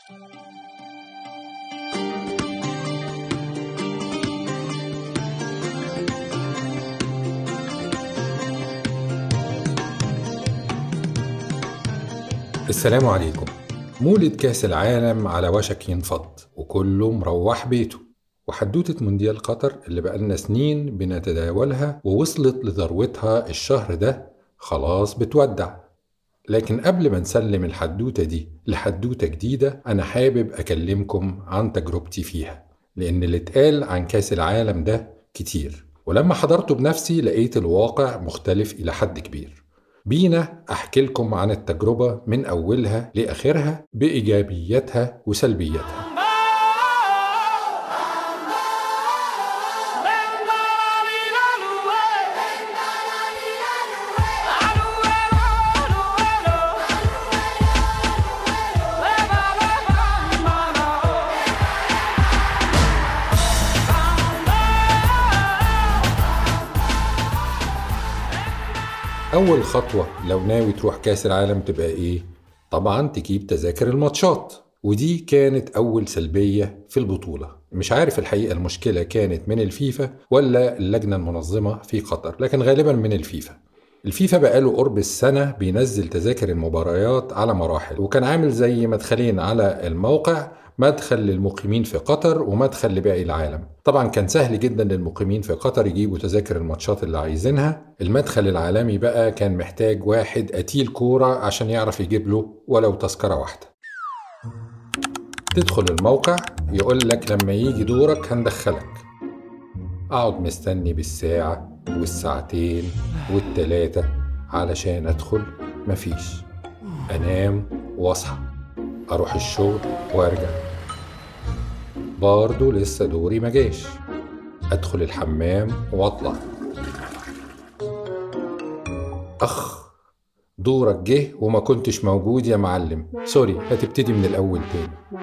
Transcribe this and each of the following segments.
السلام عليكم. مولد كأس العالم على وشك ينفض وكله مروح بيته. وحدوتة مونديال قطر اللي بقالنا سنين بنتداولها ووصلت لذروتها الشهر ده خلاص بتودع. لكن قبل ما نسلم الحدوتة دي لحدوتة جديدة أنا حابب أكلمكم عن تجربتي فيها لأن اللي اتقال عن كأس العالم ده كتير. ولما حضرته بنفسي لقيت الواقع مختلف إلى حد كبير. بينا أحكي لكم عن التجربة من أولها لآخرها بإيجابياتها وسلبياتها أول خطوة لو ناوي تروح كأس العالم تبقى إيه؟ طبعا تجيب تذاكر الماتشات. ودي كانت أول سلبية في البطولة. مش عارف الحقيقة المشكلة كانت من الفيفا ولا اللجنة المنظمة في قطر لكن غالبا من الفيفا. الفيفا بقاله قرب السنة بينزل تذاكر المباريات على مراحل وكان عامل زي مدخلين على الموقع مدخل للمقيمين في قطر ومدخل لباقي العالم. طبعا كان سهل جدا للمقيمين في قطر يجيبوا تذاكر الماتشات اللي عايزينها. المدخل العالمي بقى كان محتاج واحد قتيل كورة عشان يعرف يجيب له ولو تذكرة واحدة. تدخل الموقع يقول لك لما يجي دورك هندخلك. أقعد مستني بالساعة والساعتين والتلاتة علشان أدخل مفيش. أنام وأصحى. أروح الشغل وأرجع. برضه لسه دوري مجاش أدخل الحمام وأطلع. أخ دورك جه وما كنتش موجود يا معلم. سوري هتبتدي من الأول تاني.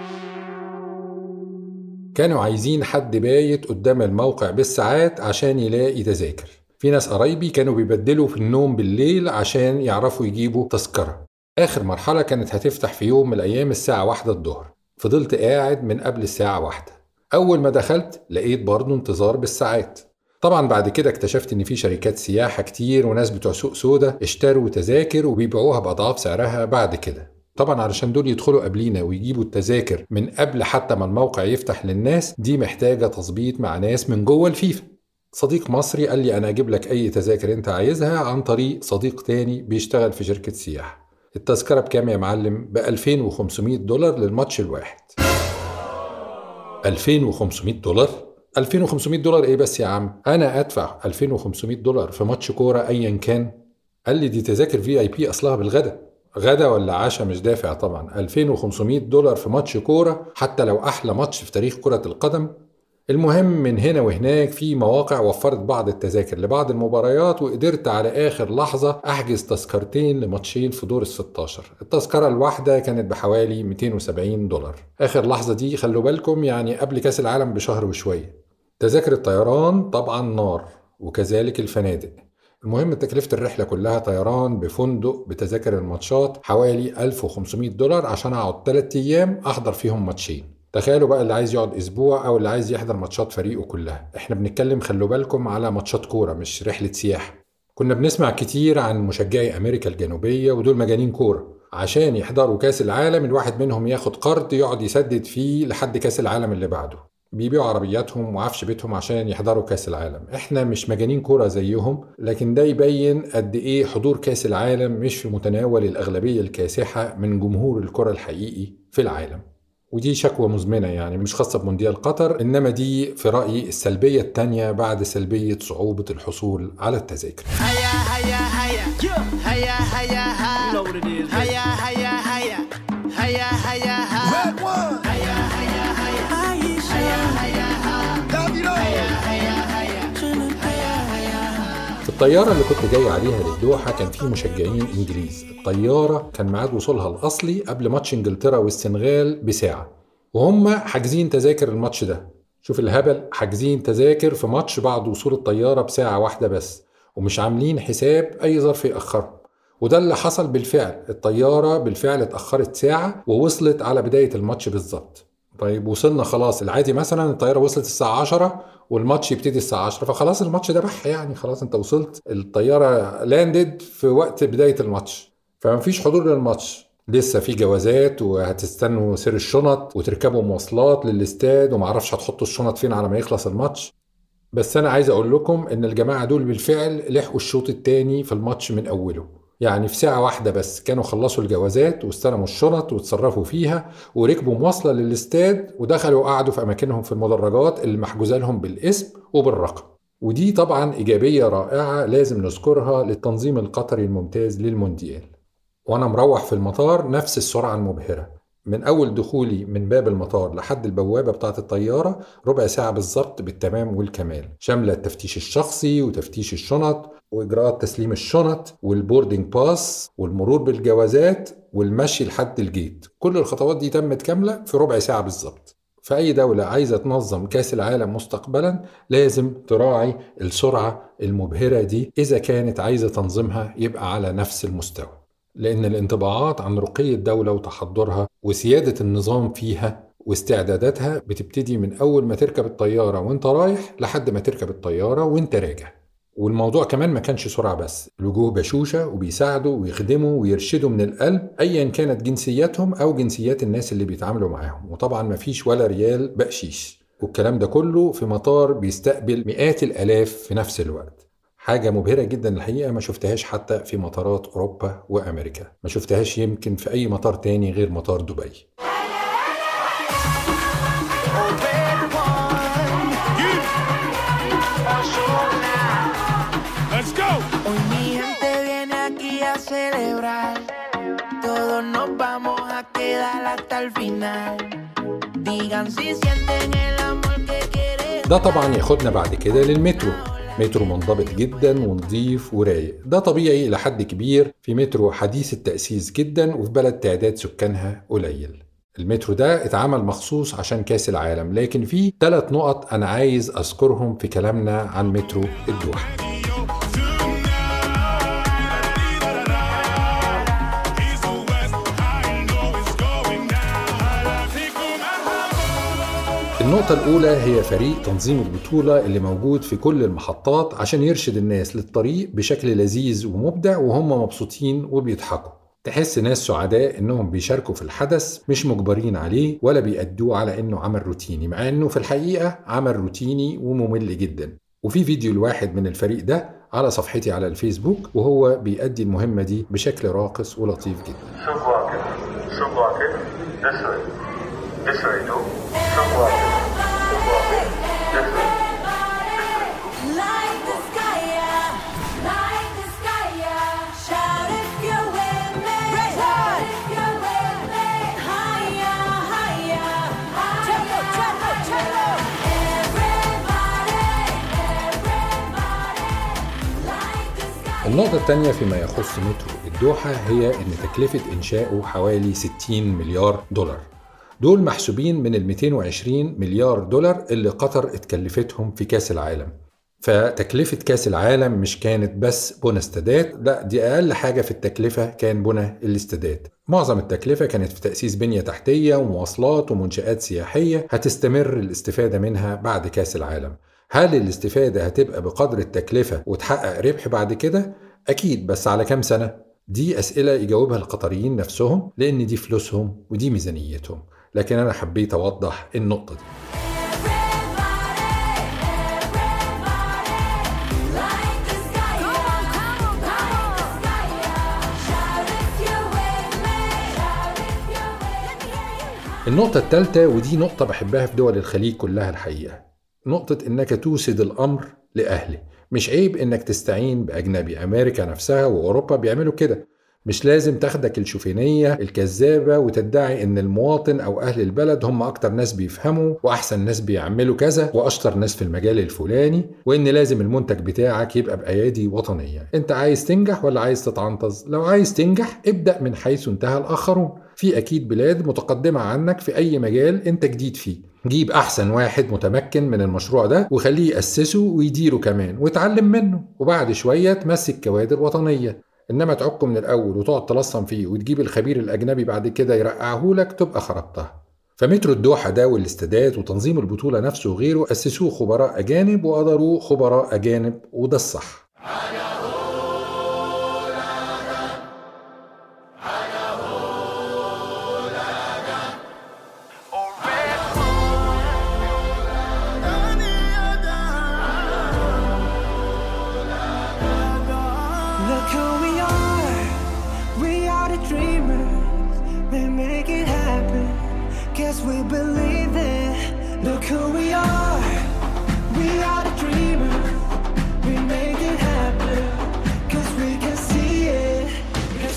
كانوا عايزين حد بايت قدام الموقع بالساعات عشان يلاقي تذاكر. في ناس قرايبي كانوا بيبدلوا في النوم بالليل عشان يعرفوا يجيبوا تذكرة. آخر مرحلة كانت هتفتح في يوم من الأيام الساعة واحدة الظهر. فضلت قاعد من قبل الساعة واحدة. أول ما دخلت لقيت برضه انتظار بالساعات. طبعا بعد كده اكتشفت إن في شركات سياحة كتير وناس بتوع سوق سودا اشتروا تذاكر وبيبيعوها بأضعاف سعرها بعد كده. طبعا علشان دول يدخلوا قبلينا ويجيبوا التذاكر من قبل حتى ما الموقع يفتح للناس دي محتاجة تظبيط مع ناس من جوه الفيفا. صديق مصري قال لي أنا أجيب لك أي تذاكر أنت عايزها عن طريق صديق تاني بيشتغل في شركة سياحة التذكرة بكام يا معلم؟ ب 2500 دولار للماتش الواحد 2500 دولار؟ 2500 دولار إيه بس يا عم؟ أنا أدفع 2500 دولار في ماتش كورة ايا كان؟ قال لي دي تذاكر في اي بي أصلها بالغدا غدا ولا عشاء مش دافع طبعا 2500 دولار في ماتش كورة حتى لو أحلى ماتش في تاريخ كرة القدم المهم من هنا وهناك في مواقع وفرت بعض التذاكر لبعض المباريات وقدرت على آخر لحظة أحجز تذكرتين لماتشين في دور ال 16 التذكرة الواحدة كانت بحوالي 270 دولار. آخر لحظة دي خلوا بالكم يعني قبل كأس العالم بشهر وشوية. تذاكر الطيران طبعا نار وكذلك الفنادق. المهم تكلفة الرحلة كلها طيران بفندق بتذاكر الماتشات حوالي 1500 دولار عشان أقعد 3 أيام أحضر فيهم ماتشين. تخيلوا بقى اللي عايز يقعد أسبوع أو اللي عايز يحضر ماتشات فريقه كلها. إحنا بنتكلم خلوا بالكم على ماتشات كورة مش رحلة سياحة. كنا بنسمع كتير عن مشجعي أمريكا الجنوبية ودول مجانين كورة. عشان يحضروا كأس العالم الواحد منهم ياخد قرض يقعد يسدد فيه لحد كأس العالم اللي بعده. بيبيعوا عربياتهم وعفش بيتهم عشان يحضروا كأس العالم. إحنا مش مجانين كورة زيهم لكن ده يبين قد إيه حضور كأس العالم مش في متناول الأغلبية الكاسحة من جمهور الكرة الحقيقي في العالم. ودي شكوى مزمنة يعني مش خاصة بمونديال قطر إنما دي في رأيي السلبية التانية بعد سلبية صعوبة الحصول على التذاكر. هيا هيا هيا. هيا هيا. الطيارة اللي كنت جاي عليها للدوحة كان في مشجعين إنجليز. الطيارة كان ميعاد وصولها الأصلي قبل ماتش إنجلترا والسنغال بساعة. وهم حاجزين تذاكر الماتش ده. شوف الهبل حاجزين تذاكر في ماتش بعد وصول الطيارة بساعة واحدة بس ومش عاملين حساب أي ظرف يأخرهم وده اللي حصل بالفعل. الطيارة بالفعل اتأخرت ساعة ووصلت على بداية الماتش بالظبط. طيب وصلنا خلاص. العادي مثلا الطيارة وصلت الساعة 10 والماتش يبتدي الساعة 10 فخلاص الماتش ده بح يعني خلاص انت وصلت. الطيارة لاندد في وقت بداية الماتش. فمفيش حضور للماتش. لسه في جوازات وهتستنوا سير الشنط وتركبوا مواصلات للاستاد ومعرفش هتحطوا الشنط فين على ما يخلص الماتش. بس أنا عايز أقول لكم إن الجماعة دول بالفعل لحقوا الشوط الثاني في الماتش من أوله. يعني في ساعة واحدة بس. كانوا خلصوا الجوازات واستلموا الشنط وتصرفوا فيها وركبوا مواصلة للاستاد ودخلوا وقعدوا في أماكنهم في المدرجات اللي محجوزة لهم بالاسم وبالرقم. ودي طبعا إيجابية رائعة لازم نذكرها للتنظيم القطري الممتاز للمونديال. وأنا مروح في المطار نفس السرعة المبهرة. من أول دخولي من باب المطار لحد البوابة بتاعة الطيارة ربع ساعة بالظبط بالتمام والكمال. شاملة التفتيش الشخصي وتفتيش الشنط وإجراءات تسليم الشنط وال boarding pass والمرور بالجوازات والمشي لحد ال gate كل الخطوات دي تمت كاملة في ربع ساعة بالظبط. فأي دولة عايزة تنظم كأس العالم مستقبلا لازم تراعي السرعة المبهرة دي. إذا كانت عايزة تنظيمها يبقى على نفس المستوى. لأن الانطباعات عن رقي الدولة وتحضرها وسيادة النظام فيها واستعداداتها بتبتدي من أول ما تركب الطيارة وأنت رايح لحد ما تركب الطيارة وأنت راجع. والموضوع كمان ما كانش سرعة بس. الوجوه بشوشة وبيساعدوا ويخدموا ويرشدوا من القلب أيا كانت جنسياتهم أو جنسيات الناس اللي بيتعاملوا معاهم. وطبعا ما فيش ولا ريال بقشيش. والكلام ده كله في مطار بيستقبل مئات الآلاف في نفس الوقت. حاجة مبهرة جدا الحقيقة ما شفتهاش حتى في مطارات أوروبا وأمريكا. ما شفتهاش يمكن في أي مطار تاني غير مطار دبي. Celebrar. Todos nos vamos a quedar hasta el final. Digan si sienten el amor que quieren. ده طبعا ياخدنا بعد كده للمترو مترو منضبط جدا ونظيف ورايق ده طبيعي إلى حد كبير في مترو حديث التأسيس جدا وفي بلد تعداد سكانها قليل المترو ده اتعمل مخصوص عشان كأس العالم لكن في ثلاث نقط أنا عايز أذكرهم في كلامنا عن مترو الدوحة النقطة الأولى هي فريق تنظيم البطولة اللي موجود في كل المحطات عشان يرشد الناس للطريق بشكل لذيذ ومبدع وهم مبسوطين وبيضحكوا تحس ناس سعداء إنهم بيشاركوا في الحدث مش مجبرين عليه ولا بيأدوه على إنه عمل روتيني مع إنه في الحقيقة عمل روتيني وممل جدا وفي فيديو الواحد من الفريق ده على صفحتي على الفيسبوك وهو بيأدي المهمة دي بشكل راقص ولطيف جدا it. So block it. This way. This way, no. النقطة الثانية فيما يخص مترو الدوحة هي إن تكلفة إنشاؤه حوالي 60 مليار دولار. دول محسوبين من ال 220 مليار دولار اللي قطر اتكلفتهم في كأس العالم. فتكلفة كأس العالم مش كانت بس بنى استادات لا دي أقل حاجة في التكلفة كان بنى الاستادات. معظم التكلفة كانت في تأسيس بنية تحتية ومواصلات ومنشآت سياحية هتستمر الاستفادة منها بعد كأس العالم. هل الاستفادة هتبقى بقدر التكلفة وتحقق ربح بعد كده؟ أكيد بس على كام سنة؟ دي أسئلة يجاوبها القطريين نفسهم لأن دي فلوسهم ودي ميزانيتهم لكن أنا حبيت أوضح النقطة دي. النقطة الثالثة ودي نقطة بحبها في دول الخليج كلها الحقيقة نقطة إنك توسد الأمر لأهله مش عيب إنك تستعين بأجنبي أمريكا نفسها وأوروبا بيعملوا كده. مش لازم تاخدك الشوفينية الكذابة وتدعي إن المواطن أو أهل البلد هم أكتر ناس بيفهموا وأحسن ناس بيعملوا كذا وأشطر ناس في المجال الفلاني وإن لازم المنتج بتاعك يبقى بأيادي وطنية. أنت عايز تنجح ولا عايز تتعنطز؟ لو عايز تنجح ابدأ من حيث انتهى الآخرون. في أكيد بلاد متقدمة عنك في أي مجال أنت جديد فيه. جيب أحسن واحد متمكن من المشروع ده وخليه يأسسه ويديره كمان وتعلم منه وبعد شوية تمسك كوادر وطنية. إنما تعكه من الأول وتقعد تلصم فيه وتجيب الخبير الأجنبي بعد كده يرقعهولك تبقى خربتها فمترو الدوحة ده والاستادات وتنظيم البطولة نفسه وغيره أسسوه خبراء أجانب وأداروه خبراء أجانب وده الصح. We believe it. Look who we are. We are the. We make it happen. Cause we can see it. The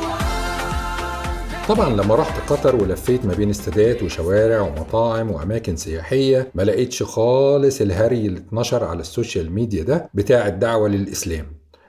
one. طبعا لما رحت قطر ولفيت ما بين استادات وشوارع ومطاعم وأماكن سياحية ما لقيتش خالص الهري اللي اتنشر على ال social media ده بتاع الدعوة للإسلام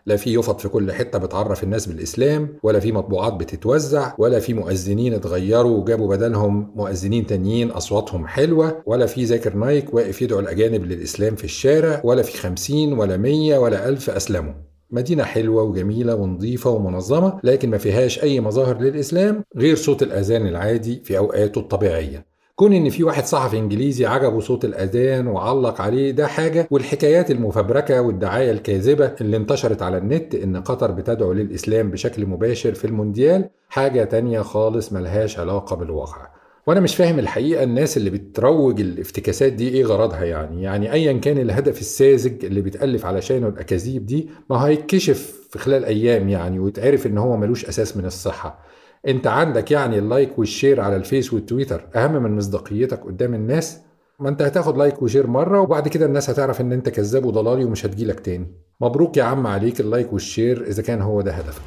لا في يفط في كل حتة بتعرف الناس بالإسلام ولا في مطبوعات بتتوزع ولا في مؤذنين اتغيروا وجابوا بدلهم مؤذنين تانيين أصواتهم حلوة ولا في ذاكر نايك واقف يدعو الأجانب للإسلام في الشارع ولا في خمسين ولا مية ولا ألف أسلموا. مدينة حلوة وجميلة ونظيفة ومنظمة لكن ما فيهاش أي مظاهر للإسلام غير صوت الأذان العادي في أوقاته الطبيعية. كون إن في واحد صحفي إنجليزي عجبه صوت الأذان وعلق عليه ده حاجة. والحكايات المفبركة والدعاية الكاذبة اللي انتشرت على النت إن قطر بتدعو للإسلام بشكل مباشر في المونديال حاجة تانية خالص ملهاش علاقة بالواقع. وأنا مش فاهم الحقيقة الناس اللي بتروج الافتكاسات دي إيه غرضها يعني؟ يعني ايا كان الهدف الساذج اللي بيتالف علشانه الأكاذيب دي ما هيتكشف في خلال أيام يعني ويتعرف إن هو ملوش أساس من الصحة. انت عندك يعني ال like وال share على الفيس والتويتر اهم من مصداقيتك قدام الناس. ما انت هتاخد like و share مرة وبعد كده الناس هتعرف ان انت كذاب وضلالي ومش هتجيلك تاني. مبروك يا عم عليك ال like وال share إذا كان هو ده هدفك.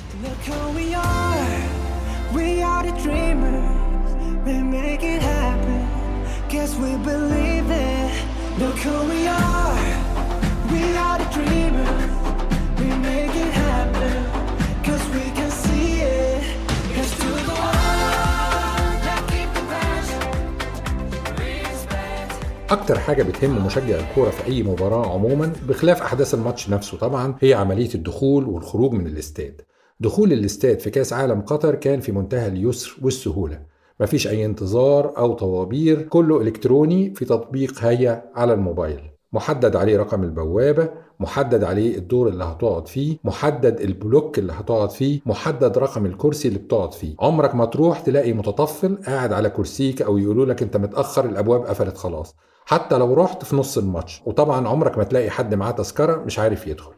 We believe it. Look who we are. أكتر حاجة بتهم مشجع الكورة في أي مباراة عموما بخلاف أحداث الماتش نفسه طبعا هي عملية الدخول والخروج من الاستاد. دخول الاستاد في كأس عالم قطر كان في منتهى اليسر والسهولة. مفيش أي انتظار أو طوابير كله إلكتروني في تطبيق هيا على الموبايل. محدد عليه رقم البوابة محدد عليه الدور اللي هتقعد فيه محدد البلوك اللي هتقعد فيه محدد رقم الكرسي اللي بتقعد فيه عمرك ما تروح تلاقي متطفل قاعد على كرسيك أو يقولوا لك أنت متأخر الأبواب قفلت خلاص حتى لو رحت في نص الماتش. وطبعا عمرك ما تلاقي حد معاه تذكرة مش عارف يدخل.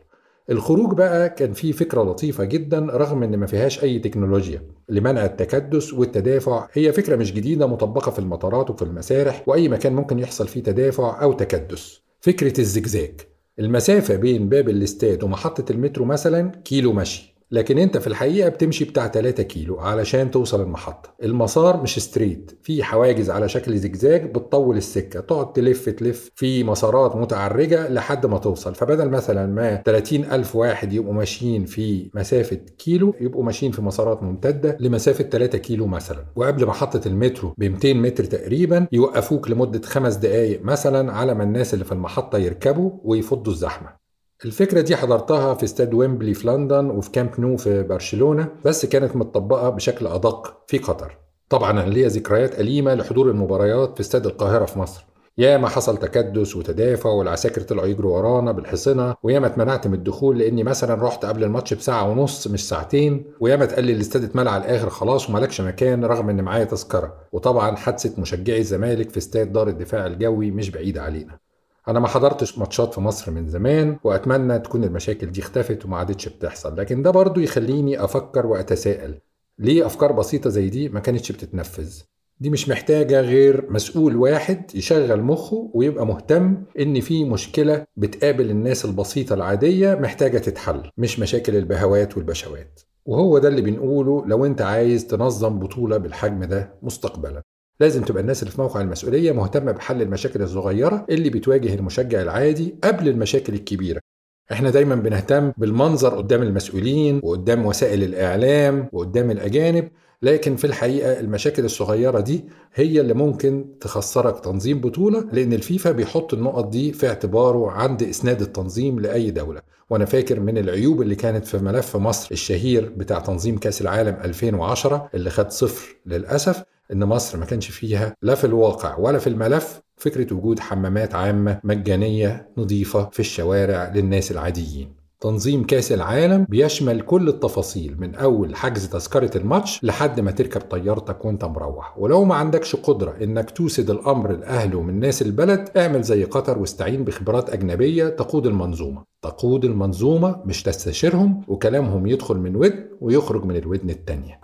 الخروج بقى كان فيه فكرة لطيفة جدا رغم إن ما فيهاش أي تكنولوجيا. لمنع التكدس والتدافع هي فكرة مش جديدة مطبقة في المطارات وفي المسارح وأي مكان ممكن يحصل فيه تدافع أو تكدس. فكرة الزجزاج. المسافة بين باب الاستاد ومحطة المترو مثلا كيلو مشي. لكن انت في الحقيقة بتمشي بتاع 3 كيلو علشان توصل المحطة. المسار مش straight. في حواجز على شكل زجزاج بتطول السكة. تقعد تلف تلف. في مسارات متعرجة لحد ما توصل. فبدل مثلا ما 30 ألف واحد يبقوا ماشيين في مسافة كيلو يبقوا ماشيين في مسارات ممتدة لمسافة 3 كيلو مثلا. وقبل محطة المترو ب 200 متر تقريبا يوقفوك لمدة خمس دقايق مثلا على ما الناس اللي في المحطة يركبوا ويفضوا الزحمة. الفكرة دي حضرتها في استاد ويمبلي في لندن وفي كامب نو في برشلونة بس كانت متطبقة بشكل أدق في قطر. طبعا أنا ليا ذكريات أليمة لحضور المباريات في استاد القاهرة في مصر. ياما حصل تكدس وتدافع والعساكر طلعوا يجروا ورانا بالحصنة وياما اتمنعت من الدخول لأني مثلا رحت قبل الماتش بساعة ونص مش ساعتين وياما اتقال لي الاستاد اتملى على الآخر خلاص وملكش مكان رغم إن معايا تذكرة. وطبعا حادثة مشجعي الزمالك في استاد دار الدفاع الجوي مش بعيدة علينا. أنا ما حضرتش ماتشات في مصر من زمان وأتمنى تكون المشاكل دي اختفت وما عادتش بتحصل. لكن ده برضو يخليني أفكر وأتساءل ليه أفكار بسيطة زي دي ما كانتش بتتنفذ؟ دي مش محتاجة غير مسؤول واحد يشغل مخه ويبقى مهتم إن في مشكلة بتقابل الناس البسيطة العادية محتاجة تتحل مش مشاكل البهوات والبشوات. وهو ده اللي بنقوله لو أنت عايز تنظم بطولة بالحجم ده مستقبلا. لازم تبقى الناس اللي في موقع المسؤولية مهتمة بحل المشاكل الصغيرة اللي بتواجه المشجع العادي قبل المشاكل الكبيرة. إحنا دايما بنهتم بالمنظر قدام المسؤولين وقدام وسائل الإعلام وقدام الأجانب لكن في الحقيقة المشاكل الصغيرة دي هي اللي ممكن تخسرك تنظيم بطولة لأن الفيفا بيحط النقط دي في اعتباره عند إسناد التنظيم لأي دولة. وأنا فاكر من العيوب اللي كانت في ملف مصر الشهير بتاع تنظيم كأس العالم 2010 اللي خد صفر للأسف إن مصر ما كانش فيها لا في الواقع ولا في الملف فكرة وجود حمامات عامة مجانية نظيفة في الشوارع للناس العاديين. تنظيم كأس العالم بيشمل كل التفاصيل من أول حجز تذكرة الماتش لحد ما تركب طيارتك وأنت مروح. ولو ما عندكش قدرة إنك توسد الأمر لأهله من ناس البلد اعمل زي قطر واستعين بخبرات أجنبية تقود المنظومة. تقود المنظومة مش تستشيرهم وكلامهم يدخل من ودن ويخرج من الودن التانية.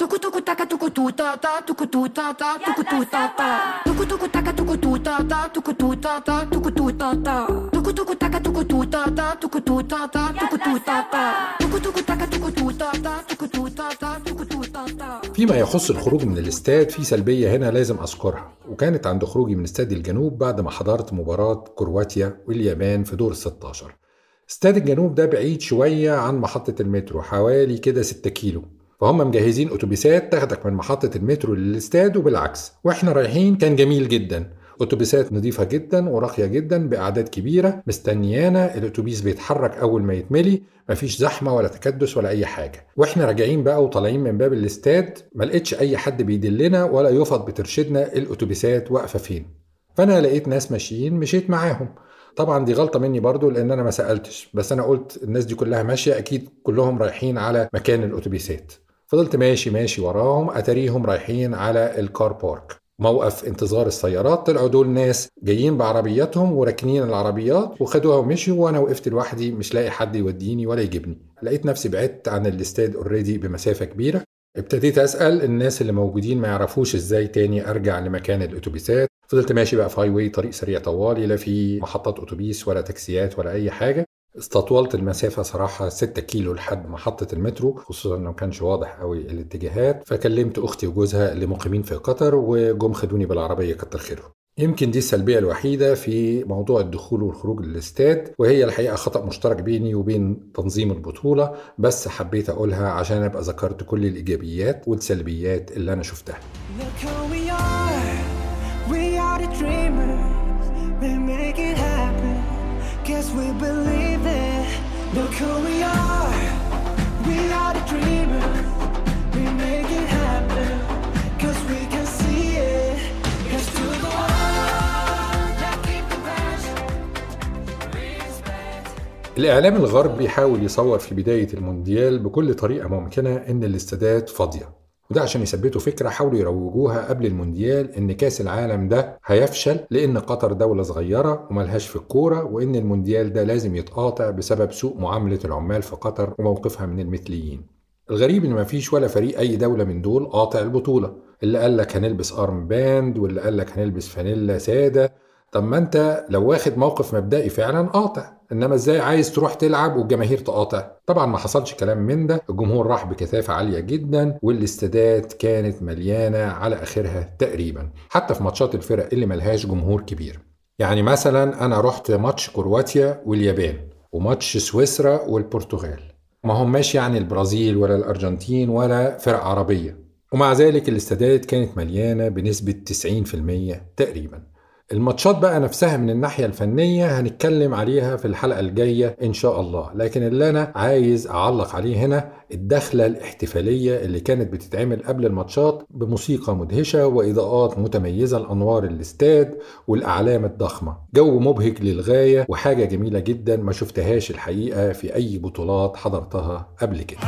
فيما يخص الخروج من الاستاد في سلبية هنا لازم أذكرها وكانت عند خروجي من استاد الجنوب بعد ما حضرت مباراة كرواتيا واليابان في دور ال16 استاد الجنوب ده بعيد شوية عن محطة المترو حوالي كده 6 كيلو. فهم مجهزين أتوبيسات تاخدك من محطة المترو للاستاد وبالعكس. وإحنا رايحين كان جميل جدا. أتوبيسات نظيفة جدا وراقية جدا بأعداد كبيرة مستنيانا الأتوبيس بيتحرك أول ما يتملي مفيش زحمة ولا تكدس ولا أي حاجة. وإحنا راجعين بقى وطالعين من باب الاستاد ما لقيتش أي حد بيدلنا ولا يفض بترشدنا الأتوبيسات واقفة فين. فأنا لقيت ناس ماشيين مشيت معاهم. طبعا دي غلطة مني برضو لأن أنا ما سألتش بس أنا قلت الناس دي كلها ماشية أكيد كلهم رايحين على مكان الأتوبيسات. فضلت ماشي ماشي وراهم أتاريهم رايحين على ال car park موقف انتظار السيارات طلعوا دول ناس جايين بعربياتهم وراكنين العربيات وخدوها ومشوا وأنا وقفت لوحدي مش لاقي حد يوديني ولا يجيبني. لقيت نفسي بعدت عن الاستاد already بمسافة كبيرة. ابتديت أسأل الناس اللي موجودين ما يعرفوش إزاي تاني أرجع لمكان الأتوبيسات. فضلت ماشي بقى في هاي واي طريق سريع طوالي لا في محطات أتوبيس ولا تاكسيات ولا أي حاجة. استطولت المسافة صراحة 6 كيلو لحد محطة المترو خصوصا إنه ما كانش واضح قوي الاتجاهات. فكلمت أختي وجوزها اللي مقيمين في قطر وجم خدوني بالعربية كتر خيرهم. يمكن دي السلبية الوحيدة في موضوع الدخول والخروج للاستاد وهي الحقيقة خطأ مشترك بيني وبين تنظيم البطولة بس حبيت أقولها عشان أبقى ذكرت كل الإيجابيات والسلبيات اللي أنا شفتها. الإعلام الغربي حاول يصور في بداية المونديال بكل طريقة ممكنة إن الاستادات فاضية، وده عشان يثبتوا فكرة حاولوا يروجوها قبل المونديال إن كأس العالم ده هيفشل لأن قطر دولة صغيرة وملهاش في الكورة وإن المونديال ده لازم يتقاطع بسبب سوء معاملة العمال في قطر وموقفها من المثليين. الغريب إن مفيش ولا فريق أي دولة من دول قاطع البطولة. اللي قال لك هنلبس arm band واللي قال لك هنلبس فانيلا سادة طب ما انت لو واخد موقف مبدئي فعلا قاطع إنما إزاي عايز تروح تلعب والجماهير تقاطع؟ طبعا ما حصلش كلام من ده الجمهور راح بكثافة عالية جدا والاستادات كانت مليانة على آخرها تقريبا حتى في ماتشات الفرق اللي ملهاش جمهور كبير. يعني مثلا أنا رحت ماتش كرواتيا واليابان وماتش سويسرا والبرتغال. ما هماش يعني البرازيل ولا الأرجنتين ولا فرق عربية. ومع ذلك الاستادات كانت مليانة بنسبة 90% تقريبا. الماتشات بقى نفسها من الناحية الفنية هنتكلم عليها في الحلقة الجاية إن شاء الله. لكن اللي أنا عايز أعلق عليه هنا الدخلة الاحتفالية اللي كانت بتتعمل قبل الماتشات بموسيقى مدهشة وإضاءات متميزة لأنوار الاستاد والأعلام الضخمة. جو مبهج للغاية وحاجة جميلة جدا ما شفتهاش الحقيقة في أي بطولات حضرتها قبل كده.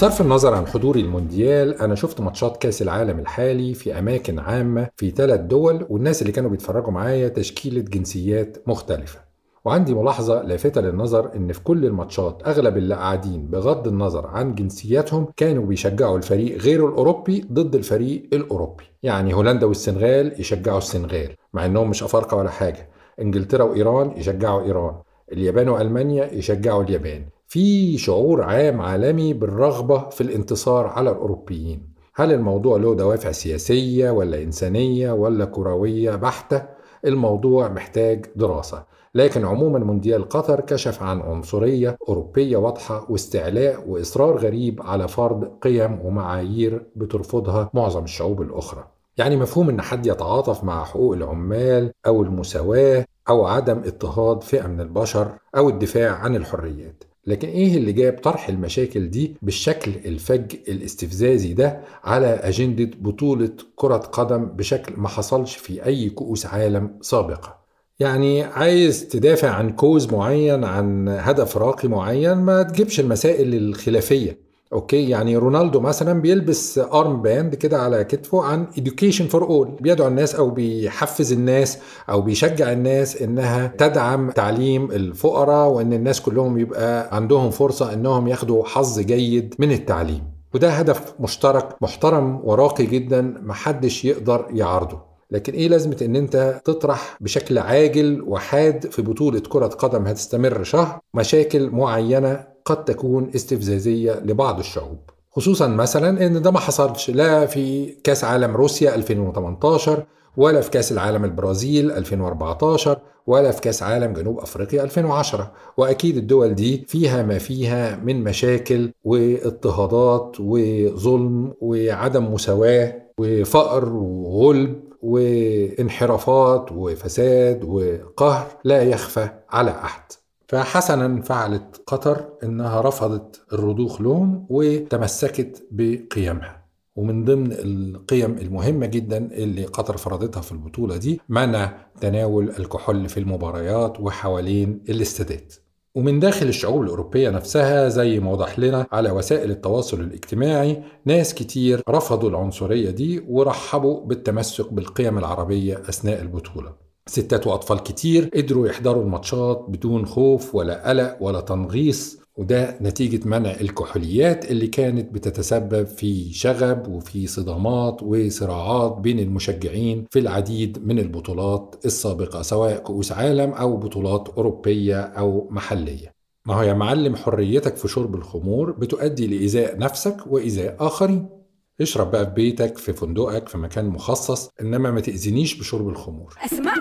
بصرف النظر عن حضوري المونديال أنا شفت ماتشات كأس العالم الحالي في أماكن عامة في ثلاث دول والناس اللي كانوا بيتفرجوا معايا تشكيلة جنسيات مختلفة. وعندي ملاحظة لافتة للنظر إن في كل الماتشات أغلب اللي قاعدين بغض النظر عن جنسياتهم كانوا بيشجعوا الفريق غير الأوروبي ضد الفريق الأوروبي. يعني هولندا والسنغال يشجعوا السنغال مع إنهم مش أفارقة ولا حاجة. إنجلترا وإيران يشجعوا إيران. اليابان وألمانيا يشجعوا اليابان. في شعور عام عالمي بالرغبة في الانتصار على الأوروبيين. هل الموضوع له دوافع سياسية ولا إنسانية ولا كروية بحتة؟ الموضوع محتاج دراسة. لكن عموما مونديال قطر كشف عن عنصرية أوروبية واضحة واستعلاء وإصرار غريب على فرض قيم ومعايير بترفضها معظم الشعوب الأخرى. يعني مفهوم إن حد يتعاطف مع حقوق العمال أو المساواة أو عدم اضطهاد فئة من البشر أو الدفاع عن الحريات. لكن إيه اللي جاب طرح المشاكل دي بالشكل الفج الاستفزازي ده على أجندة بطولة كرة قدم بشكل ما حصلش في أي كؤوس عالم سابقة؟ يعني عايز تدافع عن cause معين عن هدف راقي معين ما تجيبش المسائل الخلافية. okay؟ يعني رونالدو مثلا بيلبس arm band كده على كتفه عن education for all بيدعو الناس أو بيحفز الناس أو بيشجع الناس إنها تدعم تعليم الفقراء وإن الناس كلهم يبقى عندهم فرصة إنهم ياخدوا حظ جيد من التعليم. وده هدف مشترك محترم وراقي جدا محدش يقدر يعارضه. لكن إيه لازمة إن أنت تطرح بشكل عاجل وحاد في بطولة كرة قدم هتستمر شهر مشاكل معينة قد تكون استفزازية لبعض الشعوب خصوصا مثلا إن ده ما حصلش لا في كأس عالم روسيا 2018 ولا في كأس العالم البرازيل 2014 ولا في كأس عالم جنوب أفريقيا 2010 وأكيد الدول دي فيها ما فيها من مشاكل واضطهادات وظلم وعدم مساواة وفقر وغلب وانحرافات وفساد وقهر لا يخفى على أحد. فحسنا فعلت قطر إنها رفضت الرضوخ لهم وتمسكت بقيمها. ومن ضمن القيم المهمة جدا اللي قطر فرضتها في البطولة دي منع تناول الكحول في المباريات وحوالين الاستادات. ومن داخل الشعوب الأوروبية نفسها زي ما وضح لنا على وسائل التواصل الاجتماعي ناس كتير رفضوا العنصرية دي ورحبوا بالتمسك بالقيم العربية أثناء البطولة. ستات وأطفال كتير قدروا يحضروا الماتشات بدون خوف ولا قلق ولا تنغيص وده نتيجة منع الكحوليات اللي كانت بتتسبب في شغب وفي صدامات وصراعات بين المشجعين في العديد من البطولات السابقة سواء كؤوس عالم أو بطولات أوروبية أو محلية. ما هو يا معلم حريتك في شرب الخمور بتؤدي لإيذاء نفسك وإيذاء آخرين. اشرب بقى في بيتك في فندقك في مكان مخصص إنما ما تأذينيش بشرب الخمور. أسمع.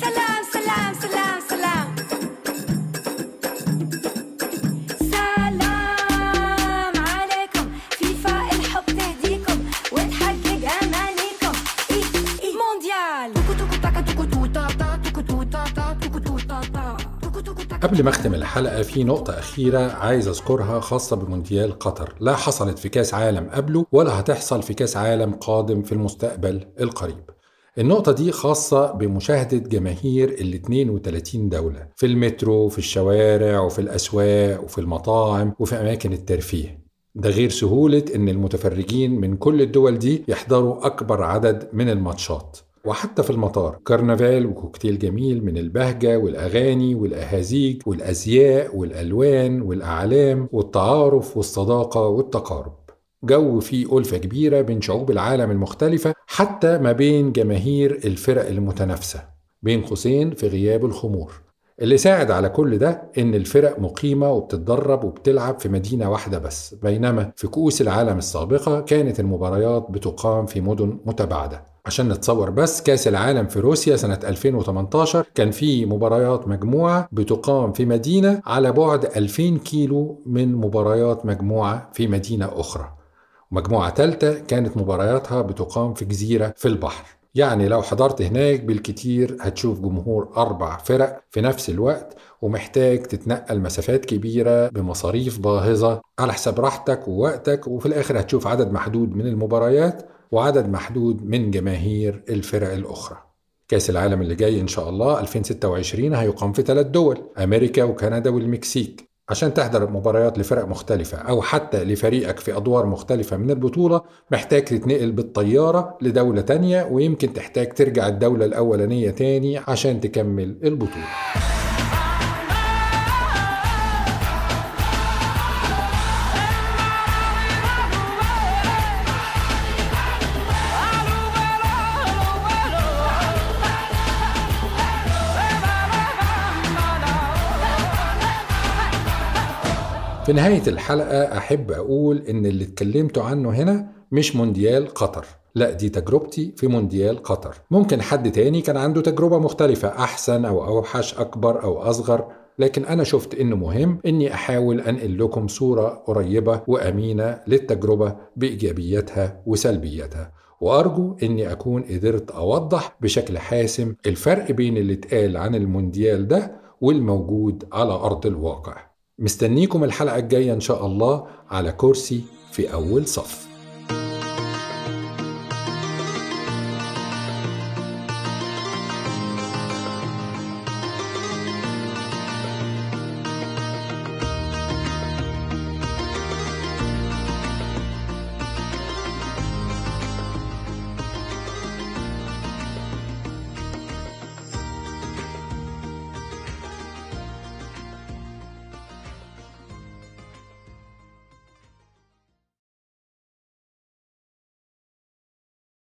سلام سلام سلام سلام. عليكم. الحب تهديكم وتحقق امانيكم إي إي. مونديال. توكو تاكا قبل ما أختم الحلقة في نقطة أخيرة عايز أذكرها خاصة بمونديال قطر. لا حصلت في كأس عالم قبله ولا هتحصل في كأس عالم قادم في المستقبل القريب. النقطة دي خاصة بمشاهدة جماهير ال 32 دولة في المترو في الشوارع وفي الأسواق وفي المطاعم وفي أماكن الترفيه. ده غير سهولة إن المتفرجين من كل الدول دي يحضروا أكبر عدد من الماتشات. وحتى في المطار. كرنفال وكوكتيل جميل من البهجة والأغاني والأهازيج والأزياء والألوان والأعلام والتعارف والصداقة والتقارب. جو فيه ألفة كبيرة بين شعوب العالم المختلفة حتى ما بين جماهير الفرق المتنافسة بين قوسين في غياب الخمور. اللي ساعد على كل ده إن الفرق مقيمة وبتتدرب وبتلعب في مدينة واحدة بس بينما في كؤوس العالم السابقة كانت المباريات بتقام في مدن متباعدة. عشان نتصور بس كأس العالم في روسيا سنة 2018 كان في مباريات مجموعة بتقام في مدينة على بعد 2000 كيلو من مباريات مجموعة في مدينة أخرى. ومجموعة ثالثة كانت مبارياتها بتقام في جزيرة في البحر. يعني لو حضرت هناك بالكتير هتشوف جمهور أربع فرق في نفس الوقت ومحتاج تتنقل مسافات كبيرة بمصاريف باهظة على حساب راحتك ووقتك وفي الآخر هتشوف عدد محدود من المباريات. وعدد محدود من جماهير الفرق الأخرى. كأس العالم اللي جاي إن شاء الله 2026 هيقام في ثلاث دول أمريكا وكندا والمكسيك. عشان تحضر مباريات لفرق مختلفة أو حتى لفريقك في أدوار مختلفة من البطولة محتاج تتنقل بالطيارة لدولة تانية ويمكن تحتاج ترجع الدولة الأولانية تاني عشان تكمل البطولة. في نهاية الحلقة أحب أقول إن اللي اتكلمت عنه هنا مش مونديال قطر. لا دي تجربتي في مونديال قطر. ممكن حد تاني كان عنده تجربة مختلفة أحسن أو أوحش أكبر أو أصغر لكن أنا شفت إنه مهم إني أحاول أنقل لكم صورة قريبة وأمينة للتجربة بإيجابياتها وسلبياتها وأرجو إني أكون قدرت أوضح بشكل حاسم الفرق بين اللي اتقال عن المونديال ده والموجود على أرض الواقع. مستنيكم الحلقة الجاية إن شاء الله على كرسي في أول صف.